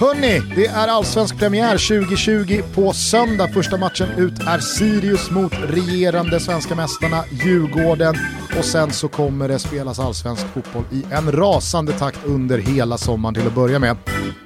Hörni, det är allsvensk premiär 2020 på söndag. Första matchen ut är Sirius mot regerande svenska mästarna Djurgården. Och sen så kommer det spelas allsvensk fotboll i en rasande takt under hela sommaren till att börja med.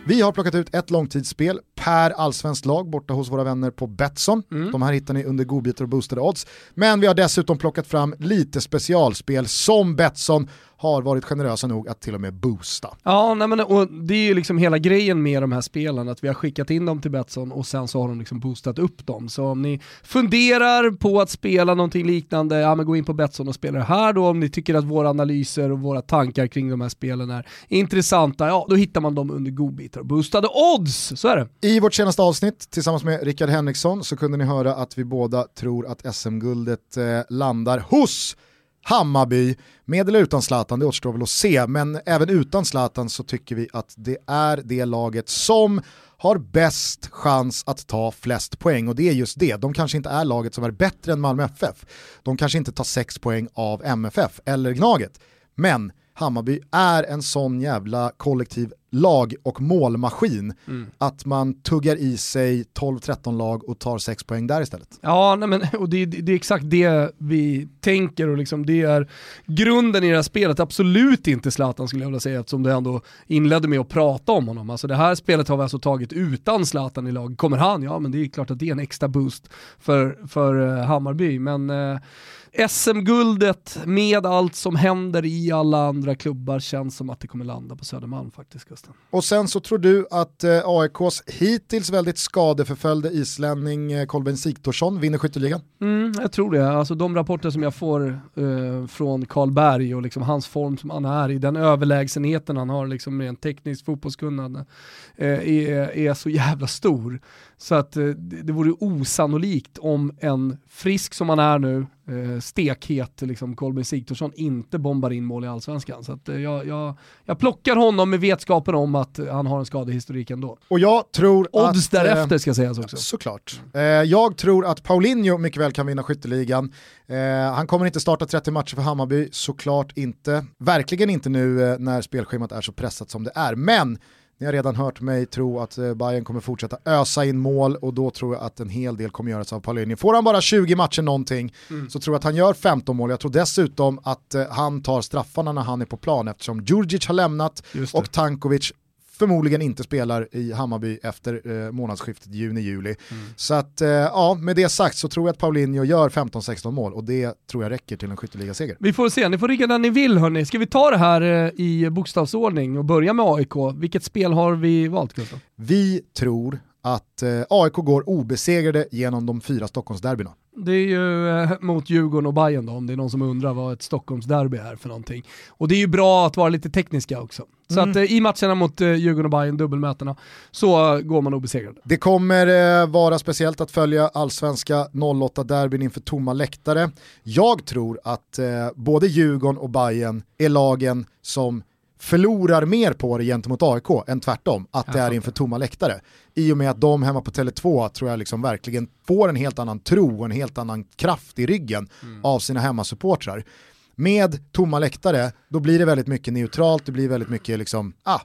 Vi har plockat ut ett långtidsspel per allsvenskt lag borta hos våra vänner på Betsson. Mm. De här hittar ni under godbitar och boostade odds. Men vi har dessutom plockat fram lite specialspel som Betsson har varit generösa nog att till och med boosta. Ja, nej men, och det är ju liksom hela grejen med de här spelen, att vi har skickat in dem till Betsson och sen så har de liksom boostat upp dem. Så om ni funderar på att spela någonting liknande, ja men gå in på Betsson och spela det här då. Om ni tycker att våra analyser och våra tankar kring de här spelen är intressanta, ja då hittar man dem under godbitar och boostade odds. Så är det. I vårt senaste avsnitt tillsammans med Rickard Henriksson så kunde ni höra att vi båda tror att SM-guldet eh, landar hos Hammarby, med eller utan Zlatan, det återstår väl att se, men även utan Zlatan så tycker vi att det är det laget som har bäst chans att ta flest poäng och det är just det. De kanske inte är laget som är bättre än Malmö FF. De kanske inte tar sex poäng av MFF eller Gnaget. Men Hammarby är en sån jävla kollektiv lag och målmaskin mm. att man tuggar i sig 12-13 lag och tar 6 poäng där istället. Ja, nej men, och det, det, är exakt det vi tänker och liksom det är grunden i det här spelet. Absolut inte Zlatan skulle jag vilja säga eftersom du ändå inledde med att prata om honom. Alltså det här spelet har vi alltså tagit utan Zlatan i lag. Kommer han? Ja, men det är klart att det är en extra boost för, för uh, Hammarby. Men uh, SM-guldet med allt som händer i alla andra klubbar känns som att det kommer landa på Södermalm faktiskt Gusten. Och sen så tror du att eh, AIKs hittills väldigt skadeförföljde islänning eh, Kolbeinn Sigthorsson vinner skytteligan? Mm, jag tror det. Alltså de rapporter som jag får eh, från Karlberg och liksom hans form som han är i, den överlägsenheten han har liksom rent tekniskt fotbollskunnande eh, är, är så jävla stor. Så att eh, det vore osannolikt om en frisk som han är nu, eh, stekhet liksom Kolbeinn Sigthorsson inte bombar in mål i allsvenskan. Så att eh, jag, jag, jag plockar honom med vetskapen om att han har en skadehistorik ändå. Och jag tror Odds att, därefter ska sägas också. Såklart. jag tror att Paulinho mycket väl kan vinna skytteligan. han kommer inte starta 30 matcher för Hammarby, såklart inte. Verkligen inte nu när spelschemat är så pressat som det är. Men ni har redan hört mig tro att eh, Bayern kommer fortsätta ösa in mål och då tror jag att en hel del kommer göras av Paulinho. Får han bara 20 matcher någonting mm. så tror jag att han gör 15 mål. Jag tror dessutom att eh, han tar straffarna när han är på plan eftersom Djurdjic har lämnat och Tankovic förmodligen inte spelar i Hammarby efter eh, månadsskiftet juni-juli. Mm. Så att eh, ja, med det sagt så tror jag att Paulinho gör 15-16 mål och det tror jag räcker till en skytteligaseger. Vi får se, ni får rigga när ni vill hörni. Ska vi ta det här eh, i bokstavsordning och börja med AIK? Vilket spel har vi valt Gustav? Vi tror att eh, AIK går obesegrade genom de fyra Stockholmsderbyna. Det är ju eh, mot Djurgården och Bayern då, om det är någon som undrar vad ett Stockholmsderby är för någonting. Och det är ju bra att vara lite tekniska också. Så mm. att eh, i matcherna mot eh, Djurgården och Bayern, dubbelmötena, så går man obesegrad. Det kommer eh, vara speciellt att följa allsvenska 08-derbyn inför tomma läktare. Jag tror att eh, både Djurgården och Bayern är lagen som förlorar mer på det gentemot AIK än tvärtom, att det är inför tomma läktare. I och med att de hemma på Tele2 tror jag liksom verkligen får en helt annan tro och en helt annan kraft i ryggen mm. av sina hemmasupportrar. Med tomma läktare, då blir det väldigt mycket neutralt, det blir väldigt mycket liksom, ah,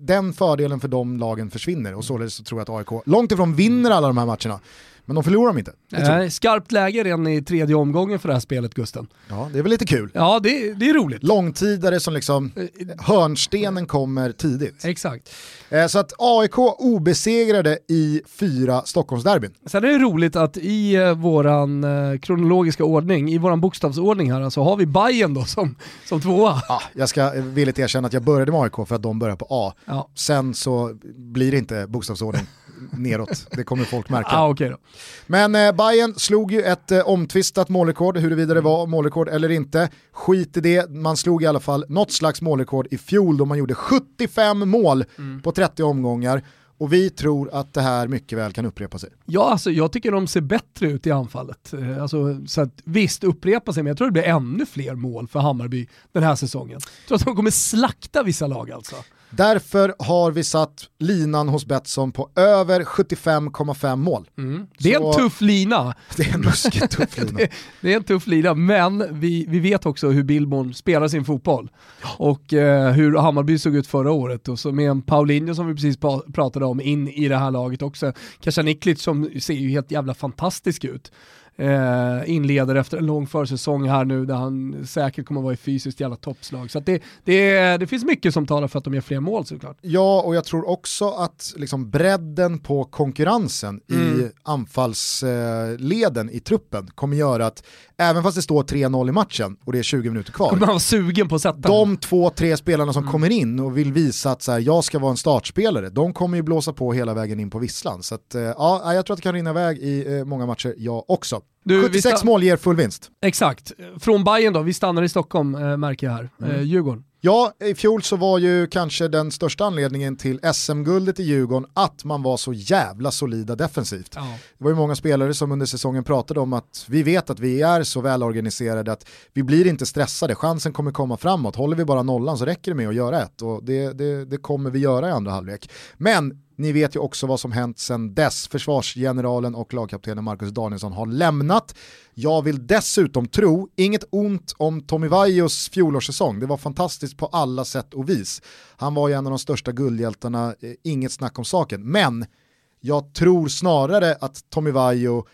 den fördelen för de lagen försvinner och således så tror jag att AIK långt ifrån vinner alla de här matcherna. Men de förlorar de inte. Eh, skarpt läge redan i tredje omgången för det här spelet Gusten. Ja, det är väl lite kul. Ja, det, det är roligt. Långtidare som liksom, eh, hörnstenen kommer tidigt. Exakt. Eh, så att AIK obesegrade i fyra Stockholmsderbyn. Sen är det roligt att i eh, våran eh, kronologiska ordning, i våran bokstavsordning här, så alltså har vi Bayern då som, som tvåa. Ja, jag ska villigt erkänna att jag började med AIK för att de börjar på A. Ja. Sen så blir det inte bokstavsordning neråt, det kommer folk märka. Ah, okay då. Men eh, Bayern slog ju ett eh, omtvistat målrekord, huruvida det var målrekord eller inte. Skit i det, man slog i alla fall något slags målrekord i fjol då man gjorde 75 mål mm. på 30 omgångar. Och vi tror att det här mycket väl kan upprepa sig. Ja, alltså, jag tycker de ser bättre ut i anfallet. Eh, alltså, så att, visst, upprepa sig, men jag tror det blir ännu fler mål för Hammarby den här säsongen. Jag tror att de kommer slakta vissa lag alltså. Därför har vi satt linan hos Betsson på över 75,5 mål. Mm. Det är Så- en tuff lina. Det är en ruskigt tuff lina. det, det är en tuff lina, men vi, vi vet också hur Billborn spelar sin fotboll. Och eh, hur Hammarby såg ut förra året. Och så med en Paulinho som vi precis pra- pratade om in i det här laget också. Kasaniklic som ser ju helt jävla fantastisk ut. Eh, inleder efter en lång försäsong här nu där han säkert kommer att vara i fysiskt jävla toppslag. Så det, det, det finns mycket som talar för att de gör fler mål såklart. Ja, och jag tror också att liksom bredden på konkurrensen i Mm. anfallsleden i truppen kommer göra att även fast det står 3-0 i matchen och det är 20 minuter kvar, Kommer man vara sugen på att sätta de två, tre spelarna Mm. som kommer in och vill visa att så här, jag ska vara en startspelare, de kommer ju blåsa på hela vägen in på visslan. Så att, eh, ja, jag tror att det kan rinna iväg i eh, många matcher, jag också. Du, vi 76 sta- mål ger full vinst. Exakt. Från Bayern då, vi stannar i Stockholm eh, märker jag här. Mm. Eh, Djurgården. Ja, i fjol så var ju kanske den största anledningen till SM-guldet i Djurgården att man var så jävla solida defensivt. Ja. Det var ju många spelare som under säsongen pratade om att vi vet att vi är så välorganiserade att vi blir inte stressade, chansen kommer komma framåt, håller vi bara nollan så räcker det med att göra ett och det, det, det kommer vi göra i andra halvlek. Men ni vet ju också vad som hänt sedan dess. Försvarsgeneralen och lagkaptenen Marcus Danielsson har lämnat. Jag vill dessutom tro, inget ont om Tommy Vaios fjolårssäsong, det var fantastiskt på alla sätt och vis. Han var ju en av de största guldhjältarna, eh, inget snack om saken. Men jag tror snarare att Tommy Vaiho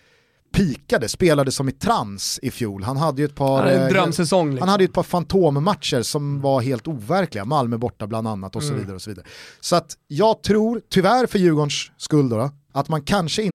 pikade, spelade som i trans i fjol. Han hade ju ett par, Ja, eh, drömsäsong liksom. han hade ett par fantommatcher som var helt overkliga, Malmö borta bland annat och så Mm. vidare. och Så vidare. Så att jag tror, tyvärr för Djurgårdens skull då att man kanske inte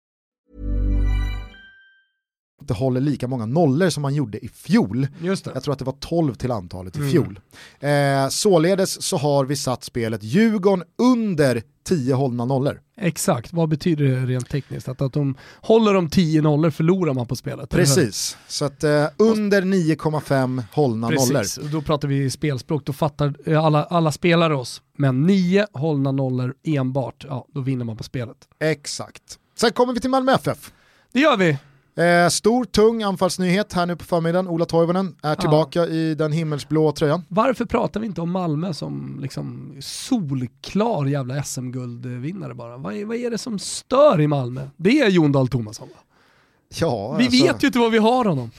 håller lika många nollor som man gjorde i fjol. Jag tror att det var 12 till antalet i fjol. Eh, således så har vi satt spelet Djurgården under 10 hållna nollor. Exakt, vad betyder det rent tekniskt? Att, att de håller de 10 nollor förlorar man på spelet? Precis, så att eh, under 9,5 hållna nollor. Precis, då pratar vi spelspråk, då fattar eh, alla, alla spelare oss. Men 9 hållna nollor enbart, ja då vinner man på spelet. Exakt. Sen kommer vi till Malmö FF. Det gör vi! Eh, stor, tung anfallsnyhet här nu på förmiddagen. Ola Toivonen är tillbaka i den himmelsblå tröjan. Varför pratar vi inte om Malmö som liksom solklar jävla SM-guldvinnare bara? Vad är, vad är det som stör i Malmö? Det är Jon Dahl Tomasson va? Ja, Vi alltså, vet ju inte vad vi har honom.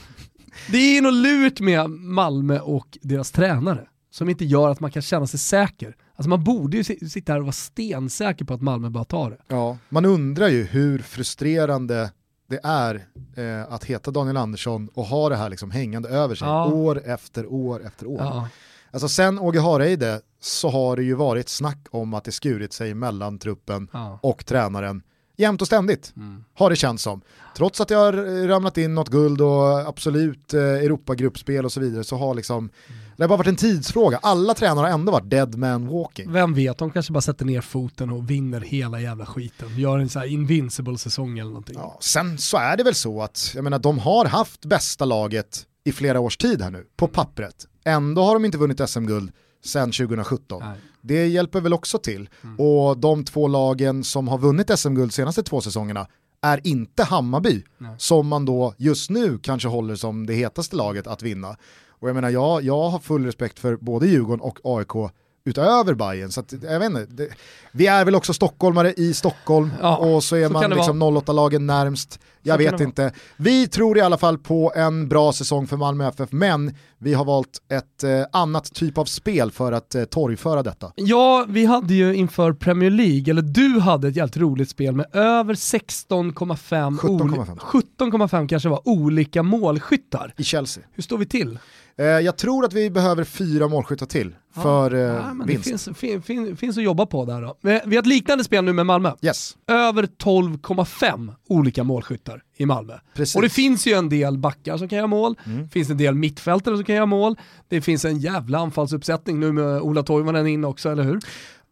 Det är något lurt med Malmö och deras tränare som inte gör att man kan känna sig säker. Alltså man borde ju si- sitta här och vara stensäker på att Malmö bara tar det. Ja, man undrar ju hur frustrerande det är eh, att heta Daniel Andersson och ha det här liksom hängande över sig Ja. år efter år efter år. Ja. Alltså sen Åge Hareide så har det ju varit snack om att det skurit sig mellan truppen Ja. och tränaren jämt och ständigt, Mm. har det känts som. Trots att det har ramlat in något guld och absolut eh, Europagruppspel och så vidare så har liksom, det har bara varit en tidsfråga. Alla tränare har ändå varit dead man walking. Vem vet, de kanske bara sätter ner foten och vinner hela jävla skiten. Gör en sån här invincible säsong eller någonting. Ja, sen så är det väl så att, jag menar de har haft bästa laget i flera års tid här nu, på pappret. Ändå har de inte vunnit SM-guld sedan 2017. Nej. Det hjälper väl också till. Mm. Och de två lagen som har vunnit SM-guld de senaste två säsongerna är inte Hammarby, Nej. som man då just nu kanske håller som det hetaste laget att vinna. Och jag menar, jag, jag har full respekt för både Djurgården och AIK utöver Bayern så att, jag vet inte, det, vi är väl också stockholmare i Stockholm Ja, och så är så man liksom 08-lagen närmst. Jag vet inte. Vi tror i alla fall på en bra säsong för Malmö FF, men vi har valt ett eh, annat typ av spel för att eh, torgföra detta. Ja, vi hade ju inför Premier League, eller du hade ett jävligt roligt spel med över 16,5 17,5. 17,5 kanske var olika målskyttar. I Chelsea. Hur står vi till? Eh, jag tror att vi behöver fyra målskyttar till för eh, Ja, men det vinst. finns, fin, fin, finns att jobba på där då. Vi vi har ett liknande spel nu med Malmö. Yes. Över 12,5 olika målskyttar i Malmö. Precis. Och det finns ju en del backar som kan göra mål, det finns en del mittfältare som kan göra mål, det finns en jävla anfallsuppsättning nu med Ola Toivonen in också, eller hur?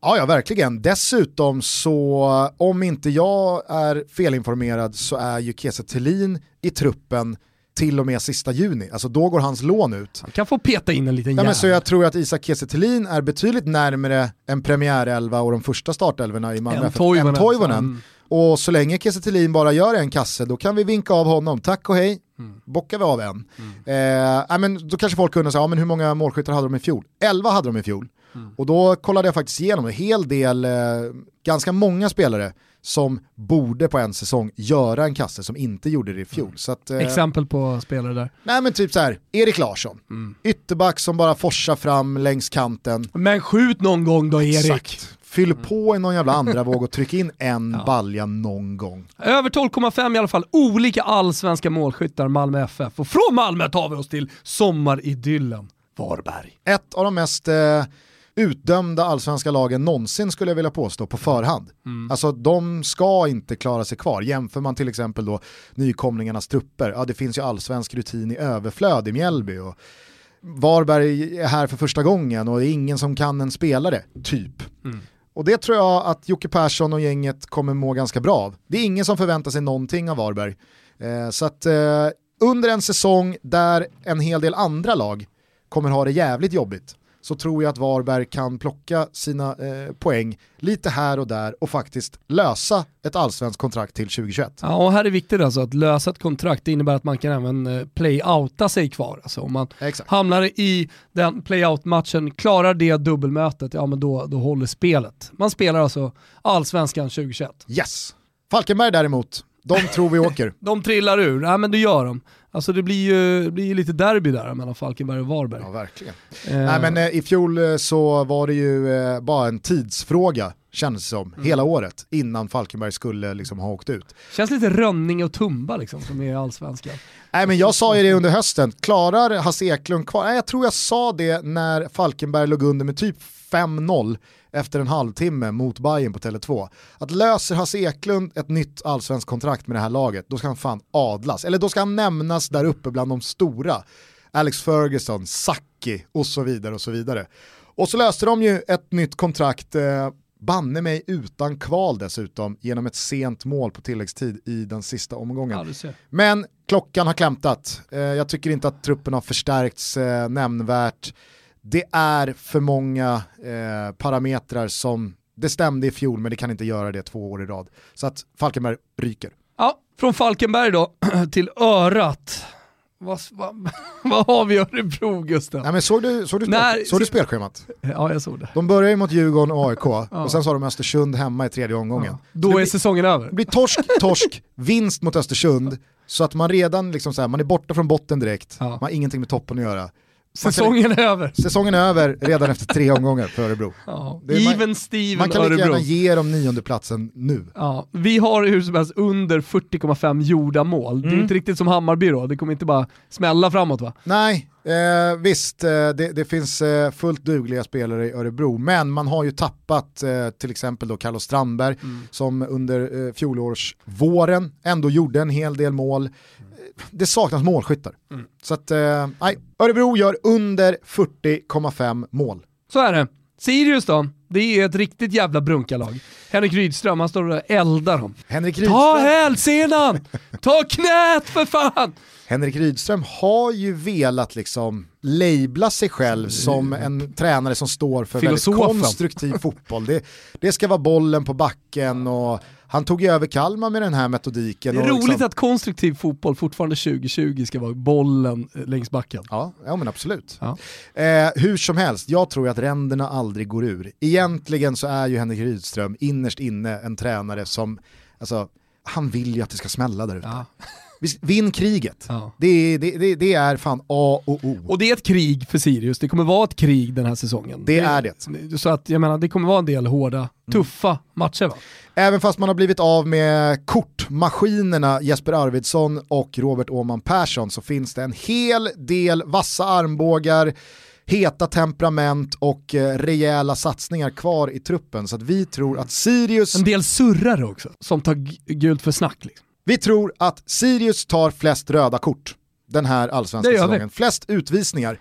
Ja, ja, verkligen. Dessutom så, om inte jag är felinformerad så är ju Kiese Thelin i truppen till och med sista juni. Alltså då går hans lån ut. Han kan få peta in en liten Ja, jävel. men så jag tror att Isak Kiese är betydligt närmare en premiärelva och de första startelvorna i Malmö Än Toivonen. Mm. Och så länge Kiese bara gör en kasse, då kan vi vinka av honom. Tack och hej, Mm. bockar vi av en. Eh, ja, men då kanske folk undrar, så, ja, men hur många målskyttar hade de i fjol? 11 hade de i fjol. Mm. Och då kollade jag faktiskt igenom en hel del, eh, ganska många spelare som borde på en säsong göra en kasse som inte gjorde det i fjol. Så att, eh, Exempel på spelare där. nej men typ så här, Erik Larsson, Mm. ytterback som bara forsar fram längs kanten. Men skjut någon gång då Erik. Exakt. Fyll på i någon jävla andra våg och tryck in en balja någon gång. Över 12,5 i alla fall, olika allsvenska målskyttar Malmö FF. Och från Malmö tar vi oss till sommaridyllen Varberg. Ett av de mest eh, utdömda allsvenska lagen någonsin skulle jag vilja påstå på förhand. Alltså de ska inte klara sig kvar. Jämför man till exempel då nykomlingarnas trupper, ja det finns ju allsvensk rutin i överflöd i Mjällby och Varberg är här för första gången och det är ingen som kan en spelare, typ. Och det tror jag att Jocke Persson och gänget kommer må ganska bra av. Det är ingen som förväntar sig någonting av Varberg. Eh, så att eh, under en säsong där en hel del andra lag kommer ha det jävligt jobbigt så tror jag att Varberg kan plocka sina eh, poäng lite här och där och faktiskt lösa ett allsvenskt kontrakt till 2021. Ja, och här är viktigt alltså att lösa ett kontrakt, det innebär att man kan även eh, play-outa sig kvar. Alltså om man Exakt. hamnar i den play-out-matchen, klarar det dubbelmötet, ja men då, då håller spelet. Man spelar alltså allsvenskan 2021. Yes. Falkenberg däremot, de tror vi åker. De trillar ur, ja men det gör de. Alltså det blir ju, det blir ju lite derby där mellan Falkenberg och Varberg. Ja, verkligen. Eh, Nej, men eh, I fjol eh, så var det ju eh, bara en tidsfråga, kändes det som, hela året innan Falkenberg skulle liksom ha åkt ut. Känns lite Rönninge och Tumba liksom som är allsvenskan. Nej, men jag sa ju det under hösten, klarar Hasse Eklund kvar? Nej, jag tror jag sa det när Falkenberg låg under med typ 5-0 efter en halvtimme mot Bayern på Tele2. Att löser Hasse Eklund ett nytt allsvenskt kontrakt med det här laget, då ska han fan adlas. Eller då ska han nämnas där uppe bland de stora. Alex Ferguson, Sacchi och så vidare och så vidare. Och så löste de ju ett nytt kontrakt, eh, banne mig utan kval dessutom, genom ett sent mål på tilläggstid i den sista omgången. Ja. Men klockan har klämtat. Eh, jag tycker inte att truppen har förstärkts eh, nämnvärt. Det är för många eh, parametrar som det stämde i fjol men det kan inte göra det två år i rad. Så att Falkenberg ryker. Ja, från Falkenberg då till Örat. Vad, vad, vad har vi i Örebro Gustav? Nej, men såg du, såg du, Nej, såg du spelschemat? Ja, jag såg det. De börjar ju mot Djurgården och AIK och sen så har de Östersund hemma i tredje omgången. Så Då är blir- säsongen över. Det blir torsk, torsk, vinst mot Östersund så att man redan liksom så här, man är borta från botten direkt, Ja. man har ingenting med toppen att göra. Säsongen är över. Säsongen är över redan efter tre omgångar för Örebro. Ja. Det är- man- Even Steven Man kan lika gärna ge dem nionde platsen nu. Ja, vi har hur som helst under 40,5 gjorda mål. Det är Mm. inte riktigt som Hammarby då, det kommer inte bara smälla framåt va? Nej, eh, visst eh, det, det finns eh, fullt dugliga spelare i Örebro, men man har ju tappat eh, till exempel då Carlos Strandberg som under eh, fjolårsvåren ändå gjorde en hel del mål. Det saknas målskyttar. Så att, eh, nej, Örebro gör under 40,5 mål. Så är det. Sirius då? Det är ett riktigt jävla brunkalag. Henrik Rydström, han står och eldar dem. Henrik Ta Rydström, hälsenan! Ta knät för fan! Henrik Rydström har ju velat liksom labla sig själv som en tränare som står för väldigt Filosofen. konstruktiv fotboll. Det, det ska vara bollen på backen och han tog ju över Kalmar med den här metodiken. Det är roligt liksom, att konstruktiv fotboll fortfarande 2020 ska vara bollen eh, längs backen. Ja, ja men absolut. Ja. Eh, hur som helst, jag tror att ränderna aldrig går ur. Egentligen så är ju Henrik Rydström innerst inne en tränare som, alltså, han vill ju att det ska smälla där ute. Ja. Vinn kriget. Ja. Det, det, det, det är fan A och O. Och det är ett krig för Sirius, det kommer vara ett krig den här säsongen. Det är det. Så att jag menar, det kommer vara en del hårda, tuffa matcher va? Även fast man har blivit av med kortmaskinerna Jesper Arvidsson och Robert Åman Persson så finns det en hel del vassa armbågar, heta temperament och eh, rejäla satsningar kvar i truppen. Så att vi tror att Sirius, En del surrare också, som tar gult för snack. Liksom. Vi tror att Sirius tar flest röda kort den här allsvenska säsongen. Flest utvisningar.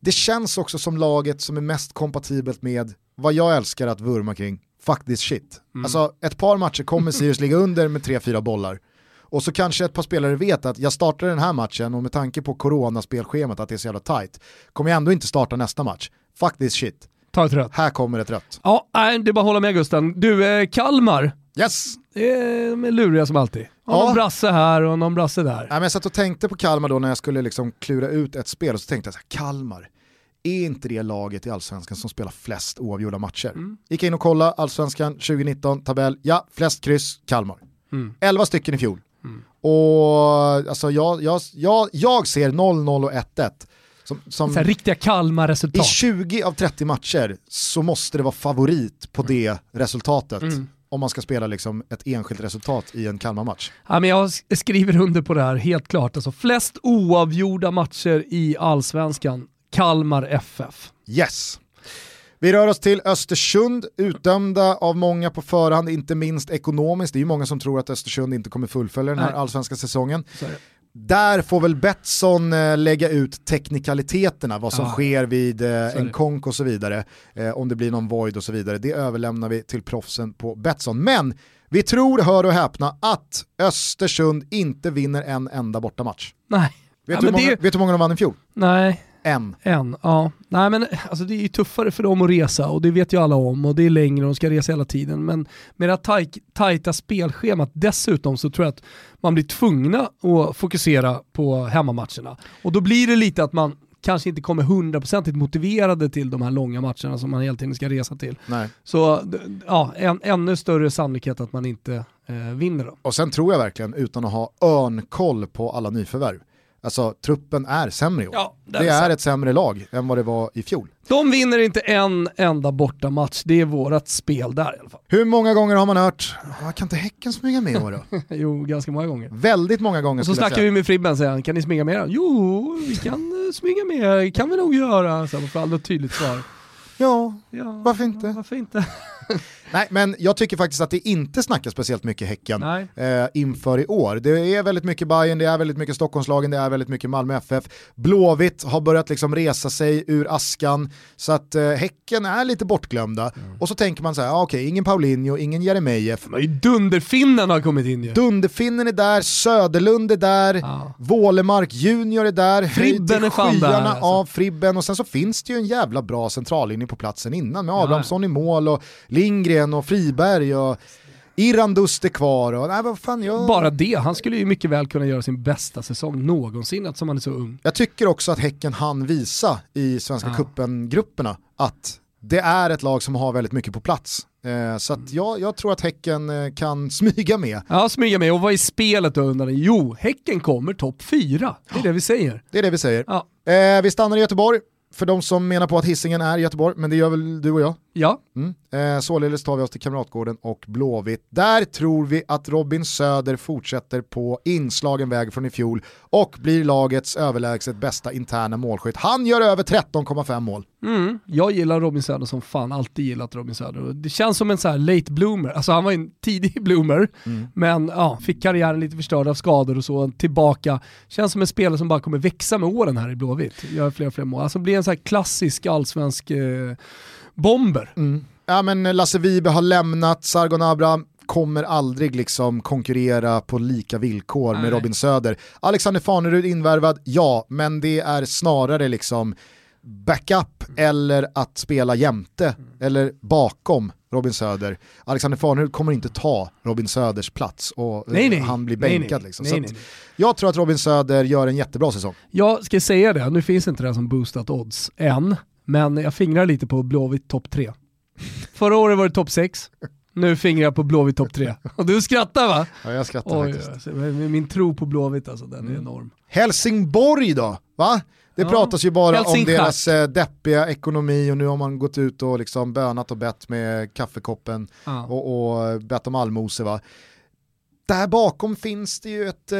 Det känns också som laget som är mest kompatibelt med vad jag älskar att vurma kring, faktiskt shit. Mm. Alltså ett par matcher kommer Sirius ligga under med 3-4 bollar. Och så kanske ett par spelare vet att jag startar den här matchen och med tanke på coronaspelschemat att det är så jävla tight, kommer jag ändå inte starta nästa match. Faktiskt shit. Ta ett rött. Här kommer ett rött. Ja, det är bara att hålla med Gusten. Du, eh, Kalmar, Yes! de är luriga som alltid. Har Ja. någon brasse här och någon brasse där. Nej, men jag satt och tänkte på Kalmar då när jag skulle liksom klura ut ett spel och så tänkte jag så här, Kalmar, är inte det laget i allsvenskan som spelar flest oavgjorda matcher? Gick in och kolla allsvenskan 2019, tabell, ja, flest kryss, Kalmar. Mm. 11 stycken i fjol. Och alltså jag, jag, jag, jag ser 0-0 och 1-1 som, som Så riktiga i Kalmar-resultat. 20 av 30 matcher så måste det vara favorit på det resultatet Mm. Om man ska spela liksom ett enskilt resultat i en Kalmar-match. Ja, men jag sk- skriver under på det här, helt klart. Alltså, flest oavgjorda matcher i allsvenskan, Kalmar FF. Yes. Vi rör oss till Östersund, utdömda av många på förhand, inte minst ekonomiskt. Det är ju många som tror att Östersund inte kommer fullfölja den här Nej. allsvenska säsongen. Där får väl Betsson eh, lägga ut teknikaliteterna, vad som Ja. sker vid eh, en konk och så vidare, eh, om det blir någon void och så vidare. Det överlämnar vi till proffsen på Betsson. Men vi tror, hör och häpna, att Östersund inte vinner en enda bortamatch. Nej. Vet, Ja, du hur många, det- vet du hur många de vann i fjol? Nej, En. en. Ja. Nej men alltså, det är ju tuffare för dem att resa och det vet ju alla om och det är längre och de ska resa hela tiden. Men med det här taj- tajta spelschemat dessutom så tror jag att man blir tvungna att fokusera på hemmamatcherna. Och då blir det lite att man kanske inte kommer hundraprocentigt motiverade till de här långa matcherna som man hela tiden ska resa till. Nej. Så ja, en, ännu större sannolikhet att man inte eh, vinner då. Och sen tror jag verkligen, utan att ha örnkoll på alla nyförvärv, alltså truppen är sämre i år. Ja, det är det är ett sämre lag än vad det var i fjol. De vinner inte en enda bortamatch, det är vårat spel där i alla fall. Hur många gånger har man hört, "Ah, kan inte Häcken smyga med i år då? jo, ganska många gånger. Väldigt många gånger Och så snackar vi med Fribben säger han, kan ni smyga med? Jo, vi kan eh, smyga med, kan vi nog göra. Så man får aldrig ett tydligt svar. Ja, Ja, Varför inte? Varför inte? nej men jag tycker faktiskt att det inte snackas speciellt mycket Häcken eh, inför i år. Det är väldigt mycket Bayern, det är väldigt mycket Stockholmslagen, det är väldigt mycket Malmö FF. Blåvitt har börjat liksom resa sig ur askan, så att eh, Häcken är lite bortglömda. Mm. Och så tänker man så här, ah, okej, ingen Paulinho, ingen Jeremejeff, Dunderfinnen har kommit in ju. Dunderfinnen är där, Söderlund är där, Ja. Wålemark Junior är där, Fribben är fan där, alltså. av Fribben och sen så finns det ju en jävla bra centrallinje på platsen innan med Abrahamsson i mål och Lindgren och Friberg och Irandust är kvar och nej vad fan jag... Bara det, han skulle ju mycket väl kunna göra sin bästa säsong någonsin eftersom han är så ung. Jag tycker också att Häcken han visa i Svenska Ja. cupen-grupperna att det är ett lag som har väldigt mycket på plats. Eh, så att jag, jag tror att Häcken eh, kan smyga med. Ja, smyga med. Och vad är spelet då undrar ni? Jo, Häcken kommer topp fyra. Det är det vi säger. Det är det vi säger. Ja. Eh, vi stannar i Göteborg, för de som menar på att hissingen är Göteborg, men det gör väl du och jag. Ja, Mm. Eh, således tar vi oss till Kamratgården och Blåvitt. Där tror vi att Robin Söder fortsätter på inslagen väg från i fjol och blir lagets överlägset bästa interna målskytt. Han gör över 13,5 mål. Mm, jag gillar Robin Söder som fan, alltid gillat Robin Söder. Det känns som en så här late bloomer, alltså han var en tidig bloomer, men ja, fick karriären lite förstörd av skador och så, tillbaka. Känns som en spelare som bara kommer växa med åren här i Blåvitt, gör fler och fler mål. Alltså blir en så här klassisk allsvensk eh, bomber. Ja men Lasse Vibe har lämnat, Sargon Abraham kommer aldrig liksom konkurrera på lika villkor med Nej. Robin Söder. Alexander Fanerud invärvad, ja, men det är snarare liksom backup eller att spela jämte eller bakom Robin Söder. Alexander Fanerud kommer inte ta Robin Söders plats och eh, Nej, nej. han blir bänkad. nej. Liksom. Nej, Så nej, att nej. Jag tror att Robin Söder gör en jättebra säsong. Jag ska säga det, nu finns inte det som boostat odds än, men jag fingrar lite på Blåvitt topp 3. Förra året var det topp 6, nu fingrar jag på Blåvitt topp 3. Och du skrattar va? Ja, jag skrattar Oj, faktiskt. alltså, min tro på Blåvitt alltså, den är enorm. Helsingborg då? Va? Det Ja. pratas ju bara om deras eh, deppiga ekonomi och nu har man gått ut och liksom bönat och bett med kaffekoppen Ja. och, och bett om allmosor va. Där bakom finns det ju ett, eh,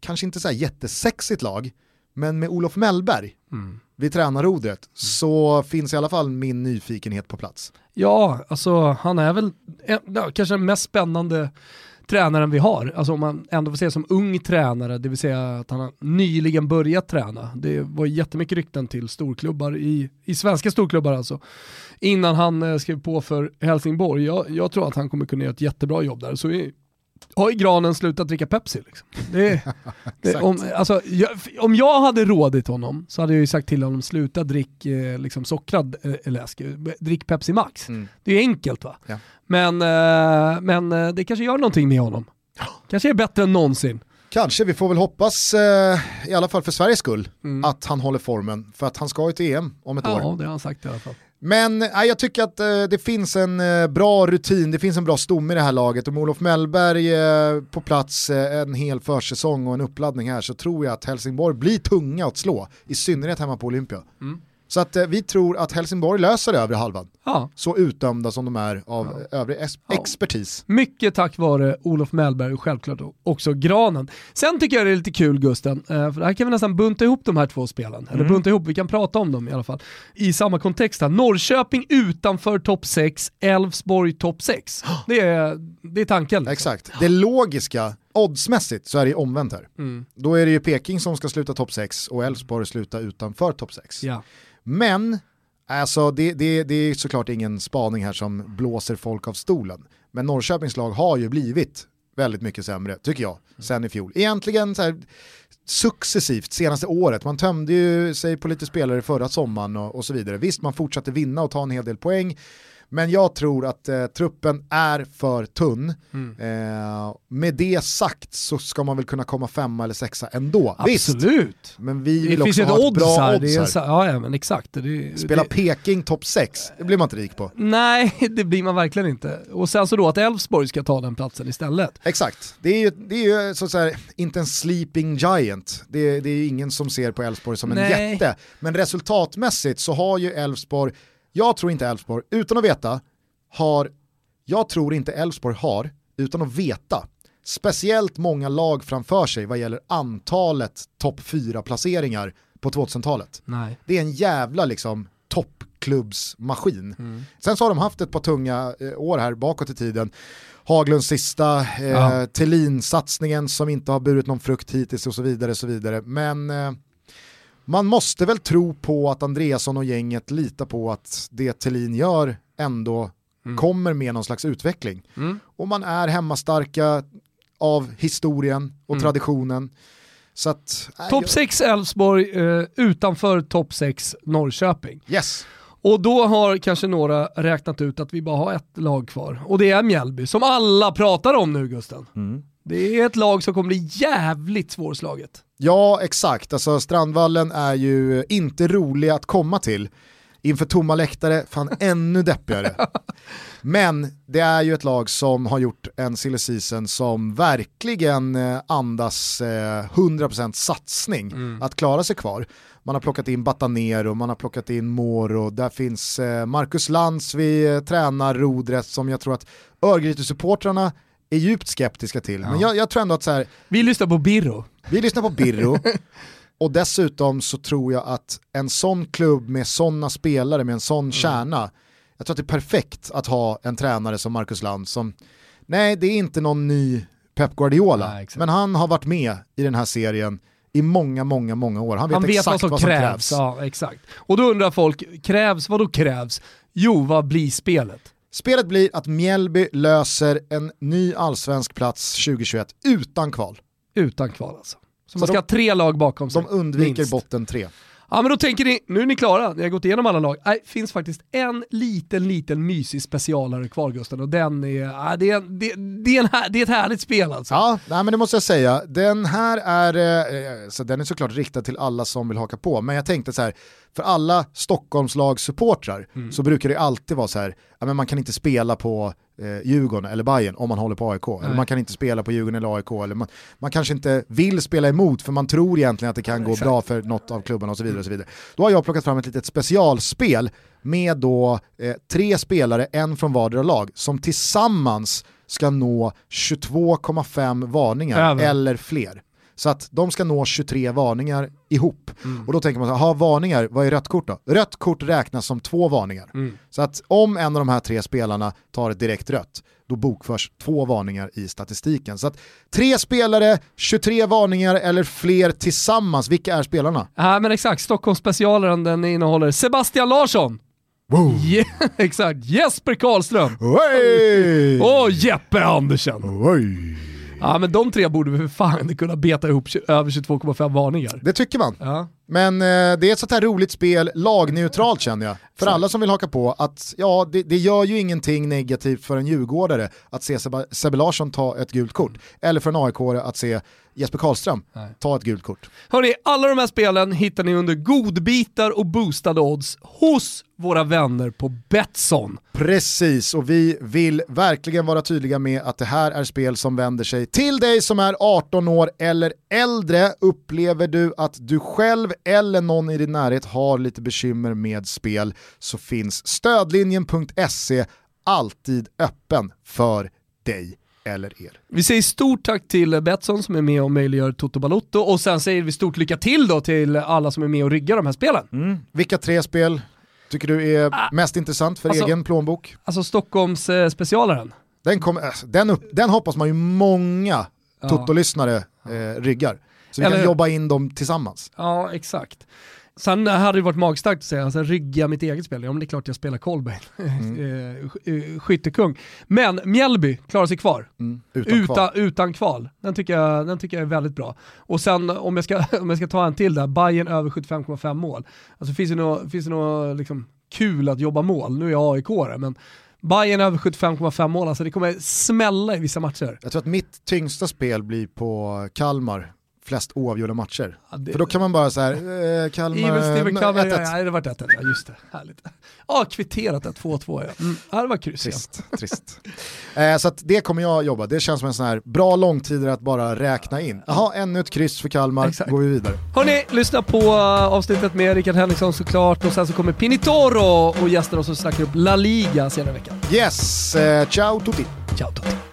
kanske inte så här jättesexigt lag, men med Olof Mellberg Mm vid tränarrodret så finns i alla fall min nyfikenhet på plats. Ja, alltså han är väl en, ja, kanske den mest spännande tränaren vi har, alltså om man ändå får se som ung tränare, det vill säga att han har nyligen börjat träna. Det var jättemycket rykten till storklubbar, i, i svenska storklubbar alltså, innan han eh, skrev på för Helsingborg. Jag, jag, tror att han kommer kunna göra ett jättebra jobb där. Så i, har ju granen slutat dricka Pepsi. Liksom. Det, det, om, alltså, jag, om jag hade rådit honom så hade jag ju sagt till honom sluta drick eh, liksom, sockrad eh, läsk, drick Pepsi Max. Mm. Det är enkelt va? Ja. Men, eh, men eh, det kanske gör någonting med honom. Kanske är bättre än någonsin. Kanske, vi får väl hoppas, eh, i alla fall för Sveriges skull, mm. att han håller formen. För att han ska ju till EM om ett ja, år. Ja, det har han sagt i alla fall. Men äh, jag tycker att äh, det finns en äh, bra rutin, det finns en bra stomme i det här laget. Om Olof Mellberg eh, på plats eh, en hel försäsong och en uppladdning här så tror jag att Helsingborg blir tunga att slå, i synnerhet hemma på Olympia. Mm. Så att eh, vi tror att Helsingborg löser övre halvan. Ja. Så utdömda som de är av ja. övrig ja. expertis. Mycket tack vare Olof Mellberg och självklart också Granen. Sen tycker jag det är lite kul Gusten, eh, för här kan vi nästan bunta ihop de här två spelen. Mm. Eller bunta ihop, vi kan prata om dem i alla fall. I samma kontext här. Norrköping utanför topp 6, Elfsborg topp 6. Det är, det är tanken. Liksom. Exakt. Det logiska oddsmässigt så är det omvänt här. Mm. Då är det ju Peking som ska sluta topp 6 och Elfsborg sluta utanför topp 6. Ja. Men Alltså det, det, det är såklart ingen spaning här som blåser folk av stolen. Men Norrköpings lag har ju blivit väldigt mycket sämre, tycker jag, sen i fjol. Egentligen så här, successivt senaste året. Man tömde ju sig på lite spelare förra sommaren och, och så vidare. Visst, man fortsatte vinna och ta en hel del poäng. Men jag tror att eh, truppen är för tunn. Mm. Eh, med det sagt så ska man väl kunna komma femma eller sexa ändå. Absolut. Visst, men vi vill det också ha ett bra här. odds här. ja, ja, men exakt. Det, Spela det, Peking topp 6, det blir man inte rik på. Nej, det blir man verkligen inte. Och sen så då att Elfsborg ska ta den platsen istället. Exakt. Det är ju, det är ju så att säga, inte en sleeping giant. Det, det är ju ingen som ser på Elfsborg som en Nej. jätte. Men resultatmässigt så har ju Elfsborg jag tror inte Elfsborg, utan att veta, har, jag tror inte Elfsborg har, utan att veta, speciellt många lag framför sig vad gäller antalet topp 4-placeringar på 2000-talet. Det är en jävla liksom toppklubbsmaskin. Mm. Sen så har de haft ett par tunga eh, år här bakåt i tiden. Haglunds sista, eh, ja. Thelin-satsningen som inte har burit någon frukt hittills och så vidare. Så vidare. Men eh, man måste väl tro på att Andreasson och gänget litar på att det Thelin gör ändå mm. kommer med någon slags utveckling. Mm. Och man är hemmastarka av historien och mm. traditionen. äh, topp 6 Elfsborg, eh, utanför topp 6 Norrköping. Yes. Och då har kanske några räknat ut att vi bara har ett lag kvar. Och det är Mjällby, som alla pratar om nu Gusten. Mm. Det är ett lag som kommer bli jävligt svårslaget. Ja, exakt. Alltså, Strandvallen är ju inte rolig att komma till. Inför tomma läktare, fan ännu deppigare. Men det är ju ett lag som har gjort en silly season som verkligen eh, andas 100% eh, satsning mm. att klara sig kvar. Man har plockat in Batanero, man har plockat in Moro, där finns eh, Marcus Lantz vid tränarrodret som jag tror att Örgryte-supportrarna är djupt skeptiska till. Ja. Men jag, jag, tror ändå att så här, Vi lyssnar på Birro. Vi lyssnar på Birro. och dessutom så tror jag att en sån klubb med sådana spelare, med en sån mm. kärna, jag tror att det är perfekt att ha en tränare som Marcus Land som, nej det är inte någon ny Pep Guardiola, nej, men han har varit med i den här serien i många, många, många år. Han vet, han vet exakt vad som, vad som krävs. krävs. Ja, exakt. Och då undrar folk, krävs, vad då krävs? Jo, vad blir spelet? Spelet blir att Mjällby löser en ny allsvensk plats 2021 utan kval. Utan kval alltså. Så, Så man ska de, ha tre lag bakom sig. De undviker minst. botten tre. Ja men då tänker ni, nu är ni klara, ni har gått igenom alla lag. Nej, finns faktiskt en liten, liten mysig specialare kvar Gusten och den är, ja, det, är, det, det, är en det är ett härligt spel alltså. Ja, nej, men det måste jag säga. Den här är, eh, så den är såklart riktad till alla som vill haka på, men jag tänkte så här, för alla Stockholmslagssupportrar mm. så brukar det alltid vara så här, ja, men man kan inte spela på eh, Djurgården eller Bayern om man håller på AIK. Nej. Eller man kan inte spela på Djurgården eller AIK. Eller man, man kanske inte vill spela emot för man tror egentligen att det kan ja, gå exakt. bra för något av klubbarna och så vidare. Och så vidare. Då har jag plockat fram ett litet specialspel med då eh, tre spelare, en från vardera lag, som tillsammans ska nå 22,5 varningar Över. eller fler. Så att de ska nå 23 varningar ihop. Och då tänker man så här, ha varningar, vad är rött kort då? Rött kort räknas som två varningar. Så att om en av de här tre spelarna tar ett direkt rött, då bokförs två varningar i statistiken. Så att tre spelare, 23 varningar eller fler tillsammans, vilka är spelarna? Ja men exakt, Stockholmsspecialaren den innehåller Sebastian Larsson. Wow. Je- exakt, Jesper Karlström Oj! och Jeppe Andersen. Oj! Ja men de tre borde vi för fan kunna beta ihop över 22,5 varningar. Det tycker man. Ja. Men eh, det är ett sånt här roligt spel, lagneutralt känner jag. För alla som vill haka på att ja, det, det gör ju ingenting negativt för en djurgårdare att se Sebbe, Sebbe Larsson ta ett gult kort. Eller för en aik att se Jesper Karlström ta ett gult kort. Hörni, alla de här spelen hittar ni under godbitar och boostade odds hos våra vänner på Betsson. Precis, och vi vill verkligen vara tydliga med att det här är spel som vänder sig till dig som är 18 år eller äldre. Upplever du att du själv eller någon i din närhet har lite bekymmer med spel så finns stödlinjen.se alltid öppen för dig eller er. Vi säger stort tack till Betsson som är med och möjliggör Toto Balotto och sen säger vi stort lycka till då till alla som är med och ryggar de här spelen. Vilka tre spel tycker du är mest intressant för alltså- egen plånbok? Alltså Stockholms eh, specialaren. Den, kom, alltså, den, upp, den hoppas man ju många Toto-lyssnare eh, ryggar. Så vi Eller- kan jobba in dem tillsammans. Ja, exakt. Sen hade det varit magstarkt att säga, alltså, rygga mitt eget spel. Ja men det är klart jag spelar Kolbeinn, mm. skyttekung. Men Mjällby klarar sig kvar. Utan Utan, kval. utan kval. Den tycker, jag, den tycker jag är väldigt bra. Och sen om jag ska, om jag ska ta en till där, Bayern över 75,5 mål. Alltså finns det något, finns det något liksom, kul att jobba mål? Nu är jag aik men Bayern över 75,5 mål, alltså det kommer smälla i vissa matcher. Jag tror att mitt tyngsta spel blir på Kalmar, flest oavgjorda matcher. Ja, det- För då kan man bara så här, eh, Kalmar, Even Steven Kalmar, 1-1. ja, ja, det var 1-1, ja just det, härligt. Ja, kvitterat ett 2-2 ja. Mm. ja. det var kryss ja. Trist, trist. Eh, så det kommer jag jobba, det känns som en sån här bra långtidare att bara räkna in. Jaha, ännu ett kryss för Kalmar, Exakt. går vi vidare. Hörni, lyssna på uh, avsnittet med Rickard Henriksson såklart och sen så kommer Pinitoro och gäster oss och snackar upp La Liga senare i veckan. Yes, eh, ciao tutti! Ciao Totti.